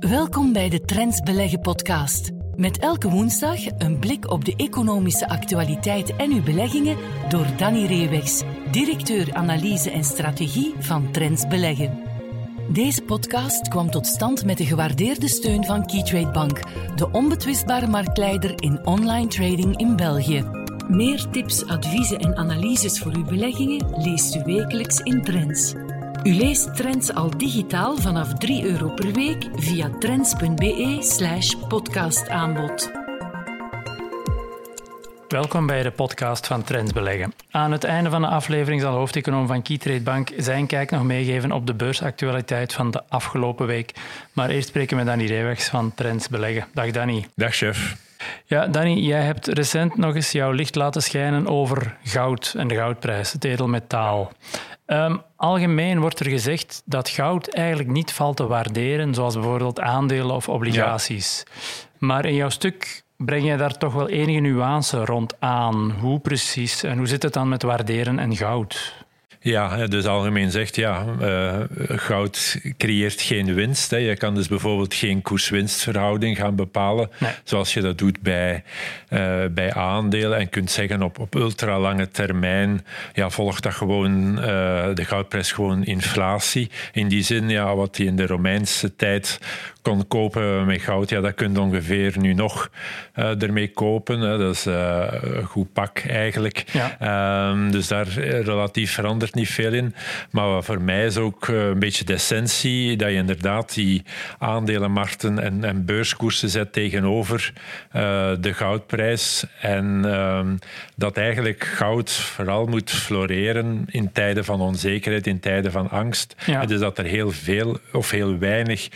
Welkom bij de Trends Beleggen podcast. Met elke woensdag een blik op de economische actualiteit en uw beleggingen door Danny Reewegs, directeur analyse en strategie van Trends Beleggen. Deze podcast kwam tot stand met de gewaardeerde steun van Keytrade Bank, de onbetwistbare marktleider in online trading in België. Meer tips, adviezen en analyses voor uw beleggingen leest u wekelijks in Trends. U leest Trends al digitaal vanaf 3 euro per week via trends.be/slash podcastaanbod. Welkom bij de podcast van Trends Beleggen. Aan het einde van de aflevering zal hoofdeconoom van Keytrade Bank zijn kijk nog meegeven op de beursactualiteit van de afgelopen week. Maar eerst spreken we Danny Reewegs van Trends Beleggen. Dag Danny. Dag chef. Ja, Danny, jij hebt recent nog eens jouw licht laten schijnen over goud en de goudprijs, het edelmetaal. Um, algemeen wordt er gezegd dat goud eigenlijk niet valt te waarderen, zoals bijvoorbeeld aandelen of obligaties. Maar in jouw stuk breng je daar toch wel enige nuance rond aan. Hoe precies en hoe zit het dan met waarderen en goud? Ja, dus algemeen zegt ja, uh, goud creëert geen winst. Hè. Je kan dus bijvoorbeeld geen koers-winstverhouding gaan bepalen, zoals je dat doet bij, uh, bij aandelen. En kunt zeggen op, op ultralange termijn ja, volgt dat gewoon uh, de goudprijs gewoon inflatie. In die zin, ja, wat die in de Romeinse tijd kon kopen met goud, ja, dat kun je ongeveer nu nog ermee kopen. Hè. Dat is een goed pak eigenlijk. Ja. Um, dus daar relatief verandert niet veel in. Maar voor mij is ook uh, een beetje de essentie dat je inderdaad die aandelenmarkten en, en beurskoersen zet tegenover de goudprijs. En um, dat eigenlijk goud vooral moet floreren in tijden van onzekerheid, in tijden van angst. Ja. Dus dat er heel veel of heel weinig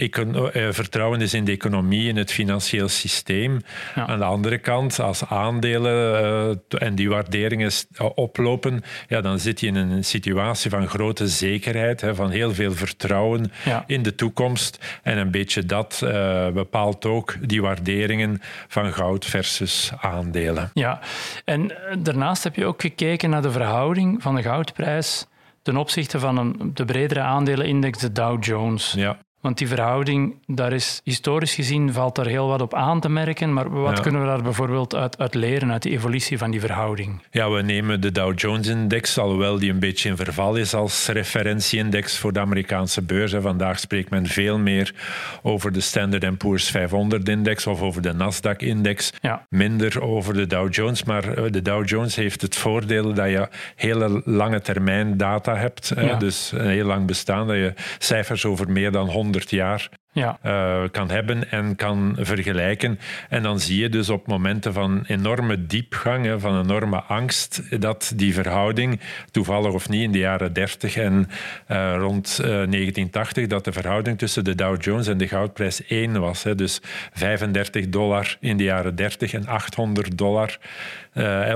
eh, vertrouwen is in de economie, in het financieel systeem. Aan de andere kant, als aandelen uh, en die waarderingen oplopen, ja, dan zit je in een situatie van grote zekerheid, hè, van heel veel vertrouwen ja. in de toekomst. En een beetje dat uh, bepaalt ook die waarderingen van goud versus aandelen. Ja, en daarnaast heb je ook gekeken naar de verhouding van de goudprijs ten opzichte van een, de bredere aandelenindex, de Dow Jones. Ja. Want die verhouding, daar is historisch gezien valt er heel wat op aan te merken. Maar wat kunnen we daar bijvoorbeeld uit, uit, leren, uit de evolutie van die verhouding? Ja, we nemen de Dow Jones-index, alhoewel die een beetje in verval is als referentieindex voor de Amerikaanse beurs. Vandaag spreekt men veel meer over de Standard Poor's 500-index of over de Nasdaq-index. Ja. Minder over de Dow Jones. Maar eh, de Dow Jones heeft het voordeel dat je hele lange termijn data hebt. Ja. Dus een heel lang bestaan, dat je cijfers over meer dan 100 100 jaar ja. uh, kan hebben en kan vergelijken. En dan zie je dus op momenten van enorme diepgang, van enorme angst, dat die verhouding, toevallig of niet, in de jaren 30 en uh, rond uh, 1980, dat de verhouding tussen de Dow Jones en de goudprijs 1 was. Hè. Dus 35 dollar in de jaren 30 en 800 dollar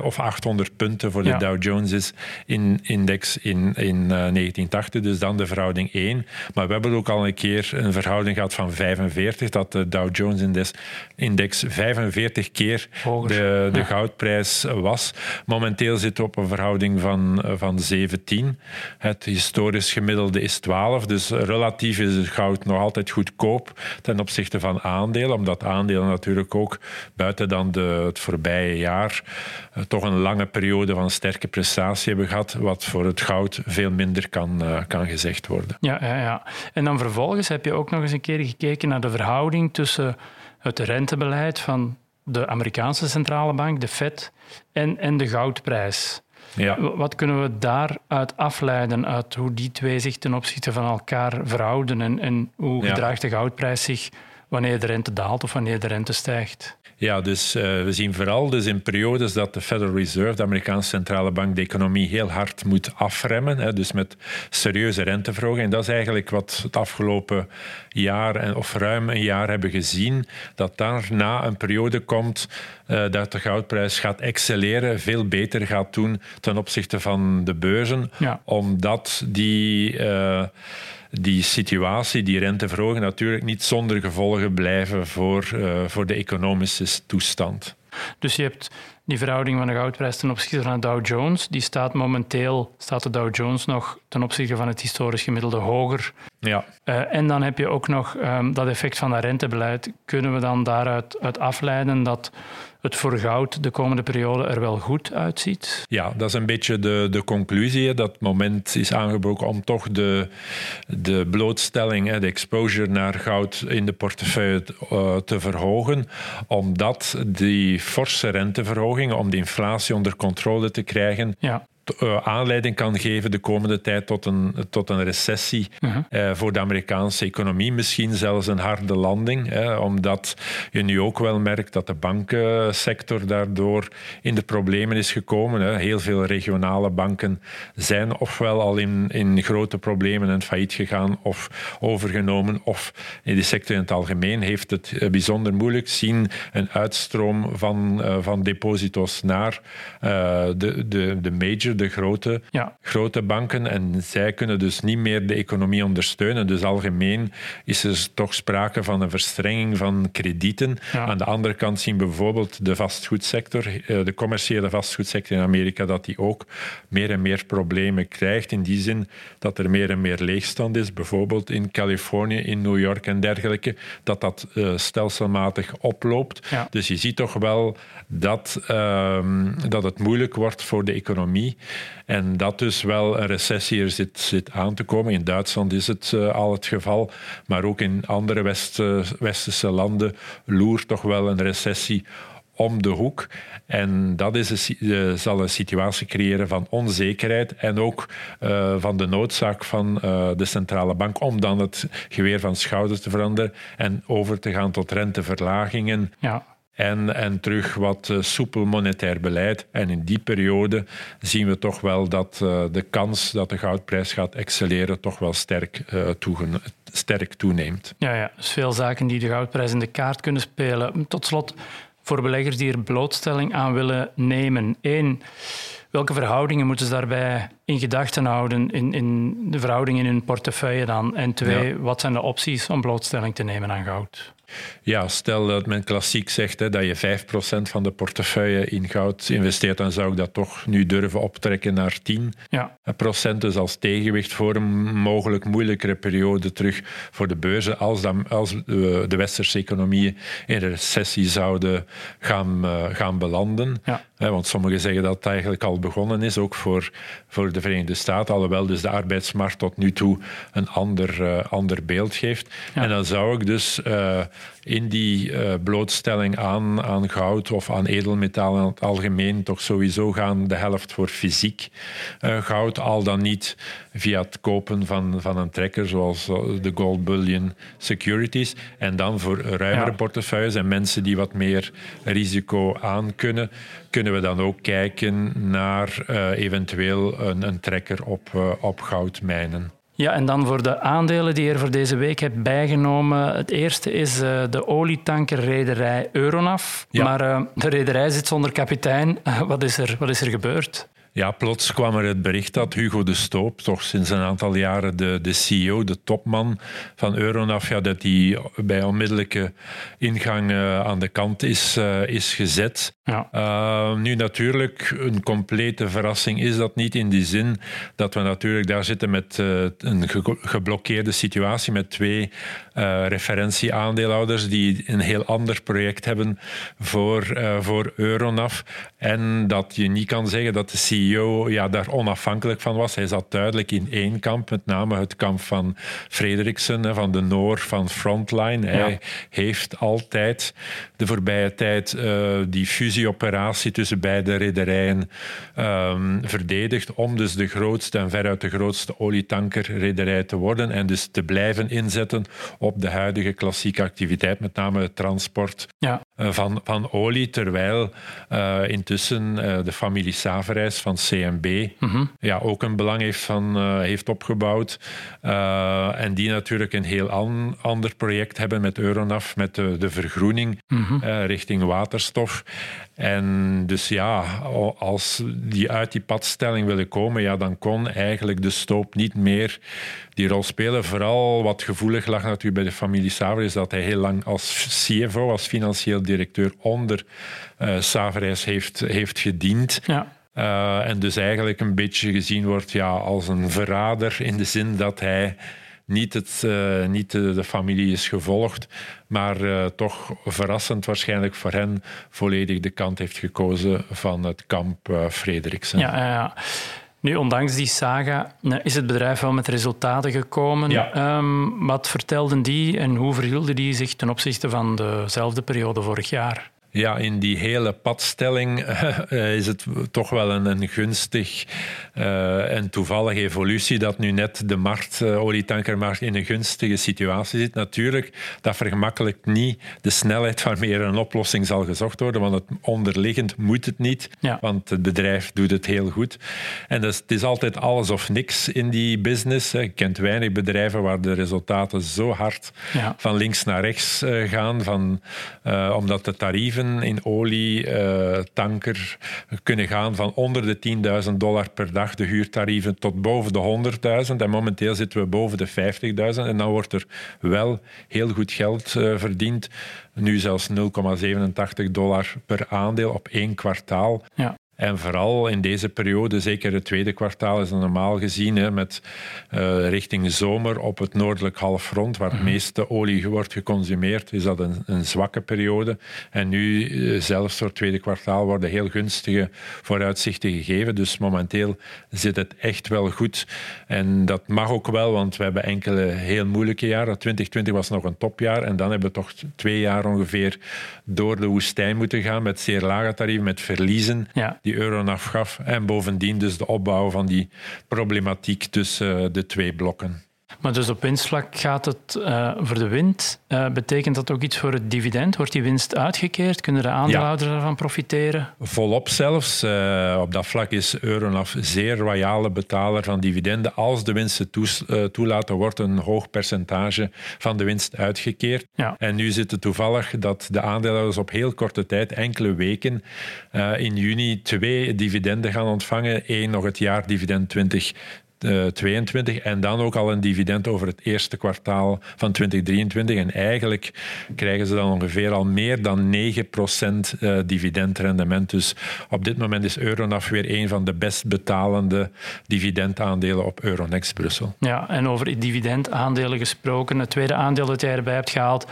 of 800 punten voor de ja. Dow Jones in index in, in 1980. Dus dan de verhouding 1. Maar we hebben ook al een keer een verhouding gehad van 45, dat de Dow Jones index, index 45 keer de, de goudprijs was. Momenteel zit op een verhouding van, van 17. Het historisch gemiddelde is 12, dus relatief is het goud nog altijd goedkoop ten opzichte van aandelen, omdat aandelen natuurlijk ook buiten dan de, het voorbije jaar uh, toch een lange periode van sterke prestatie hebben gehad, wat voor het goud veel minder kan, uh, kan gezegd worden. Ja, ja, ja. En dan vervolgens heb je ook nog eens een keer gekeken naar de verhouding tussen het rentebeleid van de Amerikaanse centrale bank, de Fed, en, en de goudprijs. Ja. Wat kunnen we daaruit afleiden, uit hoe die twee zich ten opzichte van elkaar verhouden en, en hoe gedraagt de goudprijs zich wanneer de rente daalt of wanneer de rente stijgt? Ja, dus uh, we zien vooral dus in periodes dat de Federal Reserve, de Amerikaanse centrale bank, de economie heel hard moet afremmen. Hè, dus met serieuze renteverhoging. En dat is eigenlijk wat het afgelopen jaar, of ruim een jaar, hebben gezien. Dat daarna een periode komt uh, dat de goudprijs gaat excelleren, veel beter gaat doen ten opzichte van de beurzen. Ja. Omdat die. Uh, die situatie, die renteverhoging, natuurlijk niet zonder gevolgen blijven voor, uh, voor de economische toestand. Dus je hebt die verhouding van de goudprijs ten opzichte van de Dow Jones, die staat momenteel, staat de Dow Jones nog ten opzichte van het historisch gemiddelde hoger Ja. Uh, en dan heb je ook nog um, dat effect van dat rentebeleid. Kunnen we dan daaruit uit afleiden dat het voor goud de komende periode er wel goed uitziet? Ja, dat is een beetje de, de conclusie. Dat moment is aangebroken om toch de, de blootstelling, de exposure naar goud in de portefeuille uh, te verhogen. Omdat die forse renteverhogingen, om de inflatie onder controle te krijgen, ja. Eh, aanleiding kan geven de komende tijd tot een, tot een recessie uh voor de Amerikaanse economie. Misschien zelfs een harde landing, hè, omdat je nu ook wel merkt dat de bankensector daardoor in de problemen is gekomen. Hè. Heel veel regionale banken zijn ofwel al in, in grote problemen en failliet gegaan of overgenomen, of in de sector in het algemeen heeft het eh, bijzonder moeilijk. Zien een uitstroom van, van deposito's naar de, de, de major de grote, ja. grote banken. En zij kunnen dus niet meer de economie ondersteunen. Dus algemeen is er toch sprake van een verstrenging van kredieten. Aan de andere kant zien we bijvoorbeeld de vastgoedsector, eh, de commerciële vastgoedsector in Amerika, dat die ook meer en meer problemen krijgt. In die zin dat er meer en meer leegstand is, bijvoorbeeld in Californië, in New York en dergelijke, dat dat uh, stelselmatig oploopt. Dus je ziet toch wel dat, uh, dat het moeilijk wordt voor de economie. En dat dus wel een recessie er zit, zit aan te komen. In Duitsland is het uh, al het geval, maar ook in andere West, uh, westerse landen loert toch wel een recessie om de hoek. En dat is uh, zal een situatie creëren van onzekerheid en ook van de noodzaak van de centrale bank om dan het geweer van schouders te veranderen en over te gaan tot renteverlagingen. Ja. En, en terug wat uh, soepel monetair beleid. En in die periode zien we toch wel dat uh, de kans dat de goudprijs gaat excelleren toch wel sterk, uh, sterk toeneemt. Ja, ja, dus veel zaken die de goudprijs in de kaart kunnen spelen. Tot slot, voor beleggers die er blootstelling aan willen nemen. Eén, welke verhoudingen moeten ze daarbij in gedachten houden in, in de verhoudingen in hun portefeuille dan? En twee, ja. wat zijn de opties om blootstelling te nemen aan goud? Ja, stel dat men klassiek zegt hè, dat je 5% van de portefeuille in goud investeert, dan zou ik dat toch nu durven optrekken naar 10%. Ja. Dus als tegenwicht voor een mogelijk moeilijkere periode terug voor de beurzen, als, dan, als de westerse economieën in recessie zouden gaan, uh, gaan belanden. Ja. Want sommigen zeggen dat het eigenlijk al begonnen is, ook voor, voor de Verenigde Staten, alhoewel dus de arbeidsmarkt tot nu toe een ander, uh, ander beeld geeft. Ja. En dan zou ik dus uh, in die uh, blootstelling aan, aan goud of aan edelmetalen in het algemeen toch sowieso gaan de helft voor fysiek goud, al dan niet via het kopen van, van een trekker zoals de Gold Bullion Securities. En dan voor ruimere ja. portefeuilles en mensen die wat meer risico aan kunnen, kunnen we dan ook kijken naar eventueel een, een, trekker op, uh, op goudmijnen. Ja, en dan voor de aandelen die je er voor deze week hebt bijgenomen. Het eerste is uh, de olietankerrederij Euronav. Ja. Maar de rederij zit zonder kapitein. wat, is er, wat is er gebeurd? Ja, plots kwam er het bericht dat Hugo de Stoop, toch sinds een aantal jaren de, de CEO, de topman van Euronav, ja, dat hij bij onmiddellijke ingang uh, aan de kant is, uh, is gezet. Ja. Uh, nu natuurlijk, een complete verrassing is dat niet in die zin dat we natuurlijk daar zitten met een ge geblokkeerde situatie met twee referentieaandeelhouders die een heel ander project hebben voor, voor Euronav. En dat je niet kan zeggen dat de CEO CEO ja, daar onafhankelijk van was. Hij zat duidelijk in één kamp, met name het kamp van Frederiksen, van de Noor, van Frontline. Ja. Hij heeft altijd de voorbije tijd uh, die fusieoperatie tussen beide rederijen um, verdedigd om dus de grootste en veruit de grootste olietankerrederij te worden en dus te blijven inzetten op de huidige klassieke activiteit, met name het transport ja. Uh, van, van olie, terwijl uh, intussen de familie Saverijs van CMB mm -hmm. ja, ook een belang heeft, van, uh, heeft opgebouwd. En die natuurlijk een heel an, ander project hebben met Euronav, met de, de vergroening mm -hmm. uh, richting waterstof. En dus ja, als die uit die padstelling willen komen, ja, dan kon eigenlijk de stoop niet meer die rol spelen. Vooral wat gevoelig lag natuurlijk bij de familie Saver, is dat hij heel lang als CFO, als financieel directeur onder uh, Saverijs heeft, heeft gediend. Ja. Uh, en dus eigenlijk een beetje gezien wordt ja, als een verrader in de zin dat hij niet, het, uh, niet de, familie is gevolgd, maar uh, toch verrassend waarschijnlijk voor hen volledig de kant heeft gekozen van het kamp uh, Frederiksen. Ja, ja, ja. Nu, ondanks die saga is het bedrijf wel met resultaten gekomen. Ja. Um, wat vertelden die en hoe verhielden die zich ten opzichte van dezelfde periode vorig jaar? Ja, in die hele padstelling uh, is het toch wel een, een gunstig uh, en toevallige evolutie dat nu net de markt, uh, olietankermarkt in een gunstige situatie zit. Natuurlijk, dat vergemakkelijkt niet de snelheid waarmee er een oplossing zal gezocht worden, want het onderliggend moet het niet, ja. want het bedrijf doet het heel goed. En dus, het is altijd alles of niks in die business. Je kent weinig bedrijven waar de resultaten zo hard ja. van links naar rechts gaan, van, omdat de tarieven in olie, uh, tanker, kunnen gaan van onder de 10.000 dollar per dag, de huurtarieven, tot boven de 100.000. En momenteel zitten we boven de 50.000. En dan wordt er wel heel goed geld uh, verdiend. Nu zelfs 0,87 dollar per aandeel op één kwartaal. Ja. En vooral in deze periode, zeker het tweede kwartaal, is normaal gezien hè, met uh, richting zomer op het noordelijk halfrond, waar het mhm. meeste olie wordt geconsumeerd, is dat een, een zwakke periode. En nu, uh, zelfs voor het tweede kwartaal, worden heel gunstige vooruitzichten gegeven. Dus momenteel zit het echt wel goed. En dat mag ook wel, want we hebben enkele heel moeilijke jaren. 2020 was nog een topjaar en dan hebben we toch twee jaar ongeveer door de woestijn moeten gaan met zeer lage tarieven, met verliezen. Ja die euro afgaf. En bovendien dus de opbouw van die problematiek tussen de twee blokken. Maar dus op winstvlak gaat het eh, voor de wind. Eh, betekent dat ook iets voor het dividend? Wordt die winst uitgekeerd? Kunnen de aandeelhouders daarvan profiteren? Volop zelfs. Eh, op dat vlak is Euronaf zeer royale betaler van dividenden. Als de winsten toes, toelaten, wordt een hoog percentage van de winst uitgekeerd. En nu zit het toevallig dat de aandeelhouders op heel korte tijd, enkele weken, in juni twee dividenden gaan ontvangen. Eén nog het jaar dividend 20. Eh, 22 en dan ook al een dividend over het eerste kwartaal van 2023. En eigenlijk krijgen ze dan ongeveer al meer dan 9% eh, dividendrendement. Dus op dit moment is Euronaf weer een van de best betalende dividendaandelen op Euronext Brussel. Ja, en over dividendaandelen gesproken, het tweede aandeel dat jij erbij hebt gehaald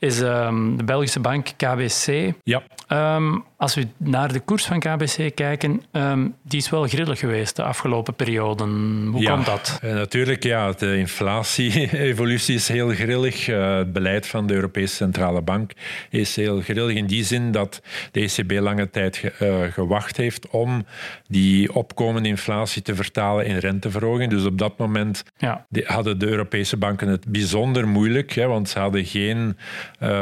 is ehm, de Belgische bank KBC. Ja. Ehm, als we naar de koers van KBC kijken, um, die is wel grillig geweest de afgelopen perioden. Hoe ja, komt dat? Eh, natuurlijk, ja. De inflatie-evolutie is heel grillig. Uh, het beleid van de Europese Centrale Bank is heel grillig in die zin dat de ECB lange tijd ge, uh, gewacht heeft om die opkomende inflatie te vertalen in renteverhoging. Dus op dat moment ja. hadden de Europese banken het bijzonder moeilijk, hè, want ze hadden geen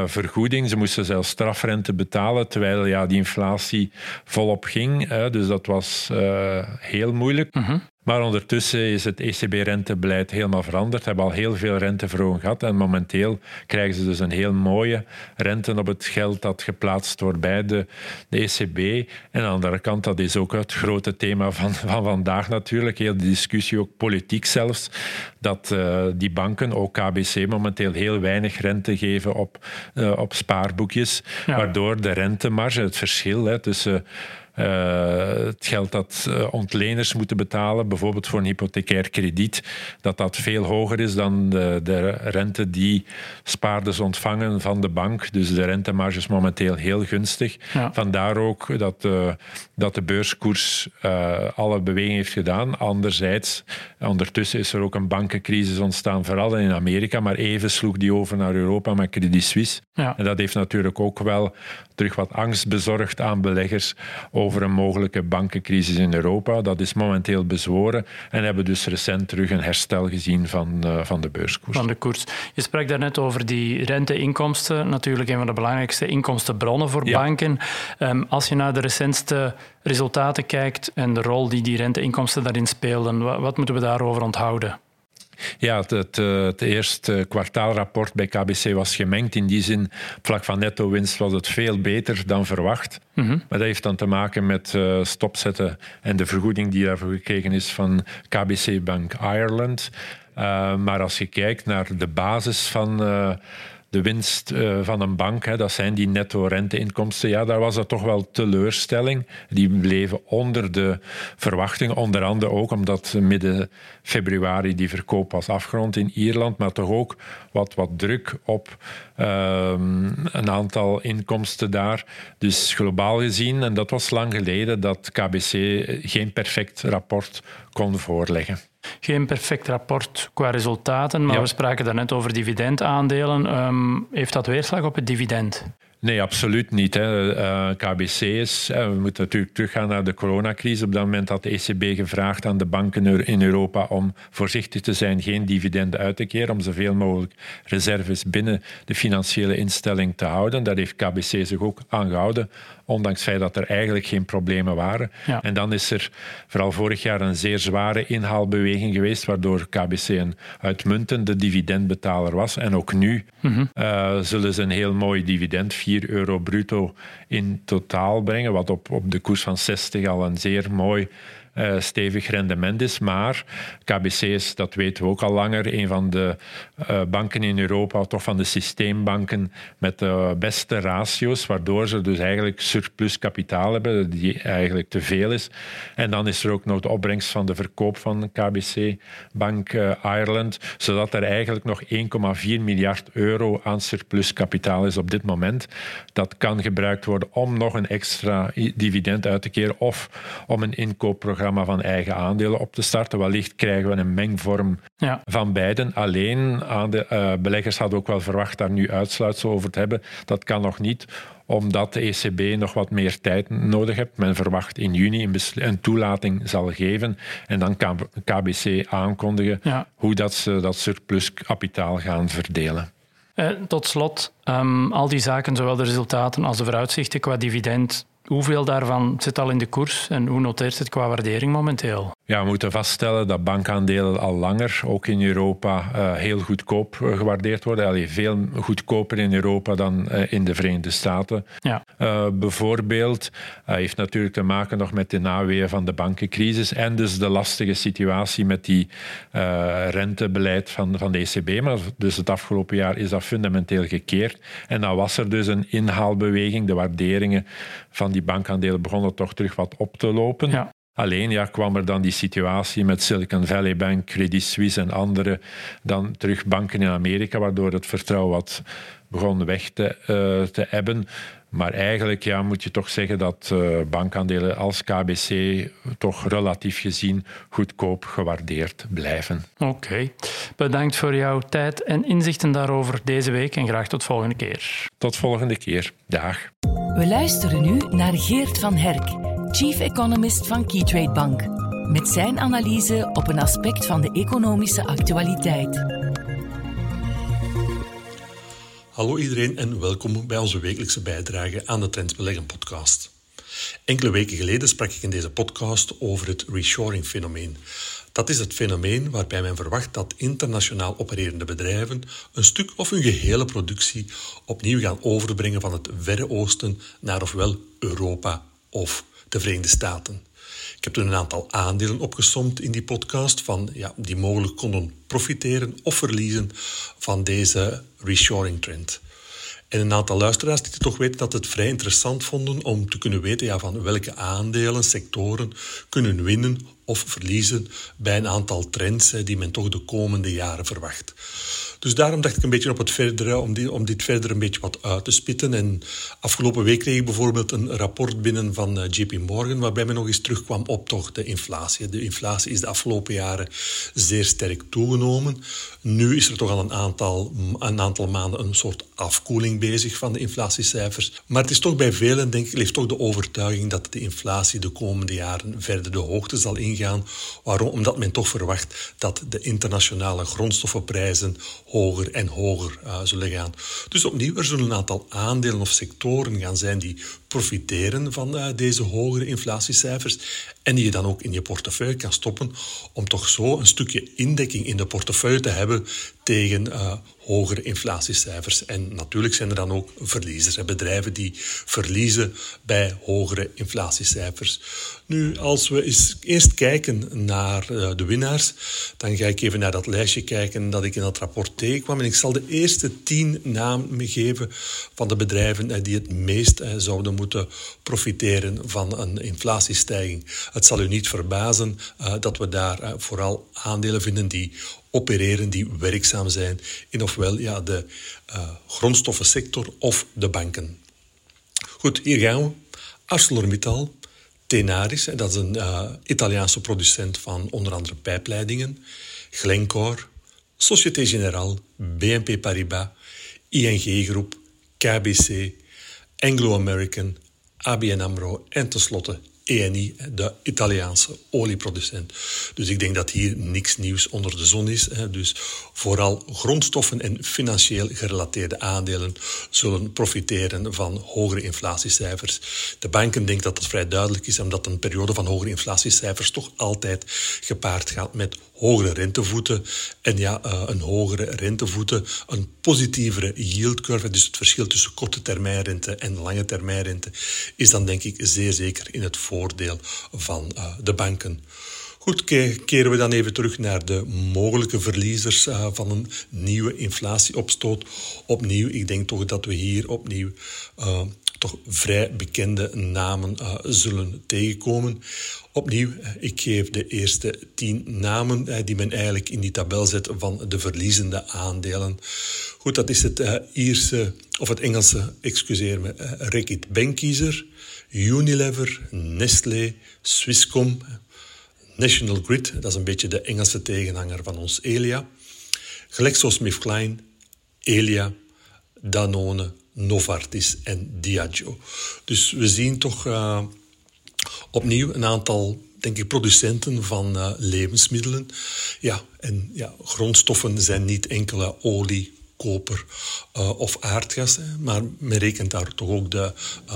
vergoeding. Ze moesten zelfs strafrente betalen, terwijl ja, die inflatie volop ging. Hè, dus dat was uh, heel moeilijk. -huh. Maar ondertussen is het ECB-rentebeleid helemaal veranderd. Hebben al heel veel renteverhoging gehad. En momenteel krijgen ze dus een heel mooie rente op het geld dat geplaatst wordt bij de, de ECB. En aan de andere kant, dat is ook het grote thema van, van vandaag natuurlijk. Heel de discussie, ook politiek zelfs. Dat uh, die banken, ook KBC, momenteel heel weinig rente geven op, uh, op spaarboekjes. Ja. Waardoor de rentemarge, het verschil hè, tussen uh, het geld dat uh, ontleners moeten betalen, bijvoorbeeld voor een hypothecair krediet, dat dat veel hoger is dan de, de, rente die spaarders ontvangen van de bank. Dus de rentemarge is momenteel heel gunstig. Ja. Vandaar ook dat, uh, dat de beurskoers alle beweging heeft gedaan. Anderzijds, ondertussen is er ook een bankencrisis ontstaan, vooral in Amerika, maar even sloeg die over naar Europa met Credit Suisse. Ja. En dat heeft natuurlijk ook wel terug wat angst bezorgd aan beleggers over een mogelijke bankencrisis in Europa. Dat is momenteel bezworen en hebben dus recent terug een herstel gezien van, uh, van de beurskoers. Van de koers. Je sprak daarnet over die renteinkomsten, natuurlijk een van de belangrijkste inkomstenbronnen voor ja. banken. Um, als je naar de recentste resultaten kijkt en de rol die die renteinkomsten daarin speelden, wat, wat moeten we daarover onthouden? Ja, het, het, eh, het, eerste kwartaalrapport bij KBC was gemengd. In die zin, vlak van netto-winst was het veel beter dan verwacht. Mm -hmm. Maar dat heeft dan te maken met uh, stopzetten en de vergoeding die daarvoor gekregen is van KBC Bank Ireland. Uh, maar als je kijkt naar de basis van, uh, de winst eh, van een bank, hè, dat zijn die netto renteinkomsten, ja, daar was dat toch wel teleurstelling. Die bleven onder de verwachting, onder andere ook omdat midden februari die verkoop was afgerond in Ierland, maar toch ook wat, wat druk op ehm, een aantal inkomsten daar. Dus globaal gezien, en dat was lang geleden, dat KBC geen perfect rapport kon voorleggen geen perfect rapport qua resultaten, maar we spraken daarnet over dividendaandelen. Um, heeft dat weerslag op het dividend? Nee, absoluut niet. Hè. Uh, KBC is, we moeten natuurlijk teruggaan naar de coronacrisis. Op dat moment had de ECB gevraagd aan de banken in Europa om voorzichtig te zijn, geen dividenden uit te keren, om zoveel mogelijk reserves binnen de financiële instelling te houden. Daar heeft KBC zich ook aan gehouden, ondanks het feit dat er eigenlijk geen problemen waren. En dan is er vooral vorig jaar een zeer zware inhaalbeweging geweest, waardoor KBC een uitmuntende dividendbetaler was. En ook nu mhm. uh, zullen ze een heel mooi dividend, 4 euro bruto in totaal brengen, wat op, op de koers van 60 al een zeer mooi uh, stevig rendement is. Maar KBC is, dat weten we ook al langer, een van de uh, banken in Europa, toch van de systeembanken met de beste ratio's, waardoor ze dus eigenlijk surplus kapitaal hebben, die eigenlijk te veel is. En dan is er ook nog de opbrengst van de verkoop van KBC Bank uh, Ireland, zodat er eigenlijk nog 1,4 miljard euro aan surplus kapitaal is op dit moment. Dat kan gebruikt worden om nog een extra dividend uit te keren of om een inkoopprogramma van eigen aandelen op te starten. Wellicht krijgen we een mengvorm ja. van beiden. Alleen aan de uh, beleggers hadden ook wel verwacht daar nu uitsluitsel over te hebben. Dat kan nog niet omdat de ECB nog wat meer tijd nodig heeft. Men verwacht in juni een, toelating zal geven en dan kan KBC aankondigen hoe dat ze dat surplus kapitaal gaan verdelen. Eh, tot slot, um, al die zaken, zowel de resultaten als de vooruitzichten qua dividend, Hoeveel daarvan zit al in de koers en hoe noteert het qua waardering momenteel? Ja, we moeten vaststellen dat bankaandelen al langer, ook in Europa, uh, heel goedkoop uh, gewaardeerd worden. Allee, veel goedkoper in Europa dan uh, in de Verenigde Staten. Ja. bijvoorbeeld heeft natuurlijk te maken nog met de naweeën van de bankencrisis en dus de lastige situatie met die rentebeleid van, van de ECB. Maar dus het afgelopen jaar is dat fundamenteel gekeerd. En dan was er dus een inhaalbeweging. De waarderingen van die bankaandelen begonnen toch terug wat op te lopen. Ja. Alleen ja, kwam er dan die situatie met Silicon Valley Bank, Credit Suisse en andere, dan terug banken in Amerika, waardoor het vertrouwen wat begon weg te, uh, te ebben. Maar eigenlijk ja, moet je toch zeggen dat uh, bankaandelen als KBC toch relatief gezien goedkoop gewaardeerd blijven. Oké, bedankt voor jouw tijd en inzichten daarover deze week en graag tot volgende keer. Tot volgende keer. Dag. We luisteren nu naar Geert van Herk, Chief Economist van Keytrade Bank, met zijn analyse op een aspect van de economische actualiteit. Hallo iedereen en welkom bij onze wekelijkse bijdrage aan de Trends Beleggen podcast. Enkele weken geleden sprak ik in deze podcast over het reshoring-fenomeen. Dat is het fenomeen waarbij men verwacht dat internationaal opererende bedrijven een stuk of hun gehele productie opnieuw gaan overbrengen van het Verre Oosten naar ofwel Europa of de Verenigde Staten. Ik heb toen een aantal aandelen opgesomd in die podcast van, ja, die mogelijk konden profiteren of verliezen van deze reshoring trend. En een aantal luisteraars die toch weten dat het vrij interessant vonden om te kunnen weten ja, van welke aandelen, sectoren kunnen winnen of verliezen bij een aantal trends die men toch de komende jaren verwacht. Dus daarom dacht ik een beetje op het verdere, om, die, om dit verder een beetje wat uit te spitten. En afgelopen week kreeg ik bijvoorbeeld een rapport binnen van eh, JP Morgan, waarbij men nog eens terugkwam op toch de inflatie. De inflatie is de afgelopen jaren zeer sterk toegenomen. Nu is er toch al een aantal, een aantal maanden een soort afkoeling bezig van de inflatiecijfers. Maar het is toch bij velen, denk ik, leeft toch de overtuiging dat de inflatie de komende jaren verder de hoogte zal ingaan. Waarom? Omdat men toch verwacht dat de internationale grondstoffenprijzen hoger en hoger uh, zullen gaan. Dus opnieuw, er zullen een aantal aandelen of sectoren gaan zijn die profiteren van deze hogere inflatiecijfers en die je dan ook in je portefeuille kan stoppen om toch zo een stukje indekking in de portefeuille te hebben tegen hogere inflatiecijfers. En natuurlijk zijn er dan ook verliezers, bedrijven die verliezen bij hogere inflatiecijfers. Nu, als we eens eerst kijken naar uh, de winnaars, dan ga ik even naar dat lijstje kijken dat ik in dat rapport tegenkwam. En ik zal de eerste tien namen geven van de bedrijven die het meest zouden moeten profiteren van een inflatiestijging. Het zal u niet verbazen dat we daar vooral aandelen vinden die opereren die werkzaam zijn in ofwel ja, de uh, grondstoffensector of de banken. Goed, hier gaan we. ArcelorMittal, Tenaris, dat is een Italiaanse producent van onder andere pijpleidingen, Glencore, Société Générale, BNP Paribas, ING Groep, KBC, Anglo-American, ABN AMRO en tenslotte ENI, de Italiaanse olieproducent. Dus ik denk dat hier niks nieuws onder de zon is. Dus vooral grondstoffen en financieel gerelateerde aandelen zullen profiteren van hogere inflatiecijfers. De banken denken dat dat vrij duidelijk is, omdat een periode van hogere inflatiecijfers toch altijd gepaard gaat met hogere rentevoeten. En ja, eh, een hogere rentevoeten, een positievere yield curve, dus het verschil tussen korte termijnrente en lange termijnrente, is dan denk ik zeer zeker in het voordeel van uh, de banken. Goed, keren we dan even terug naar de mogelijke verliezers uh, van een nieuwe inflatieopstoot. Opnieuw, ik denk toch dat we hier opnieuw uh, toch vrij bekende namen uh, zullen tegenkomen. Opnieuw, ik geef de eerste tien namen die men eigenlijk in die tabel zet van de verliezende aandelen. Goed, dat is het Ierse, of het Engelse, excuseer me, Reckitt Benckiser, Unilever, Nestlé, Swisscom, National Grid, dat is een beetje de Engelse tegenhanger van ons Elia, GlaxoSmithKline, Elia, Danone, Novartis en Diageo. Dus we zien toch uh, opnieuw een aantal denk ik, producenten van uh, levensmiddelen. Ja, en ja, grondstoffen zijn niet enkele olie, koper uh, of aardgas, hè, maar men rekent daar toch ook de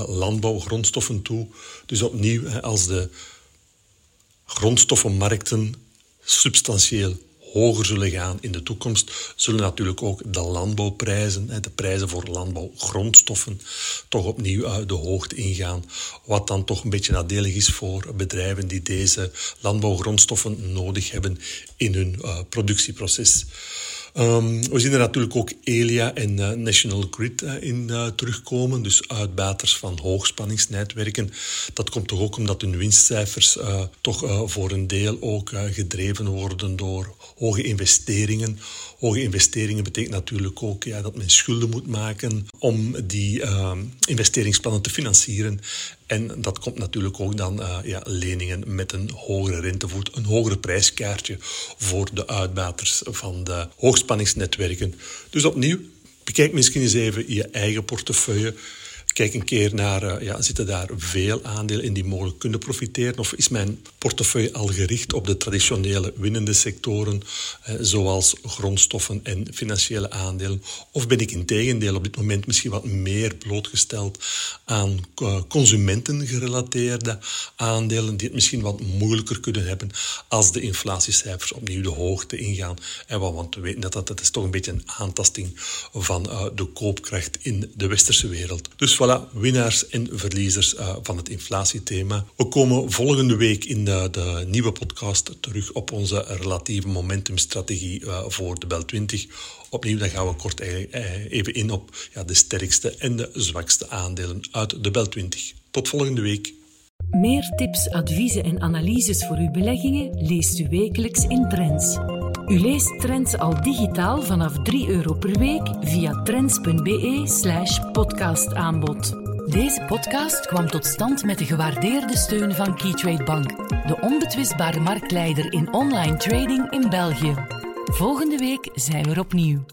landbouwgrondstoffen toe. Dus opnieuw, hè, als de grondstoffenmarkten substantieel hoger zullen gaan in de toekomst, zullen natuurlijk ook de landbouwprijzen, de prijzen voor landbouwgrondstoffen, toch opnieuw de hoogte ingaan. Wat dan toch een beetje nadelig is voor bedrijven die deze landbouwgrondstoffen nodig hebben in hun uh, productieproces. Um, we zien er natuurlijk ook Elia en uh, National Grid uh, in uh, terugkomen, dus uitbaters van hoogspanningsnetwerken. Dat komt toch ook omdat hun winstcijfers toch voor een deel ook gedreven worden door hoge investeringen. Hoge investeringen betekent natuurlijk ook ja, dat men schulden moet maken om die investeringsplannen te financieren. En dat komt natuurlijk ook dan uh, ja, leningen met een hogere rentevoet, een hogere prijskaartje voor de uitbaters van de hoogspanningsnetwerken. Dus opnieuw, bekijk misschien eens even je eigen portefeuille. Kijk een keer naar, uh, ja, zitten daar veel aandelen in die mogelijk kunnen profiteren? Of is mijn portefeuille al gericht op de traditionele winnende sectoren, eh, zoals grondstoffen en financiële aandelen? Of ben ik in tegendeel op dit moment misschien wat meer blootgesteld aan uh, consumentengerelateerde aandelen, die het misschien wat moeilijker kunnen hebben als de inflatiecijfers opnieuw de hoogte ingaan? En wat, want we weten dat, dat dat is toch een beetje een aantasting van de koopkracht in de westerse wereld. Dus voilà, winnaars en verliezers uh, van het inflatiethema. We komen volgende week in de, de, nieuwe podcast terug op onze relatieve momentumstrategie uh, voor de Bel 20. Opnieuw dan gaan we kort even in op ja, de sterkste en de zwakste aandelen uit de Bel 20. Tot volgende week. Meer tips, adviezen en analyses voor uw beleggingen leest u wekelijks in Trends. U leest Trends al digitaal vanaf 3 euro per week via trends.be/slash podcastaanbod. Deze podcast kwam tot stand met de gewaardeerde steun van Keytrade Bank, de onbetwistbare marktleider in online trading in België. Volgende week zijn we er opnieuw.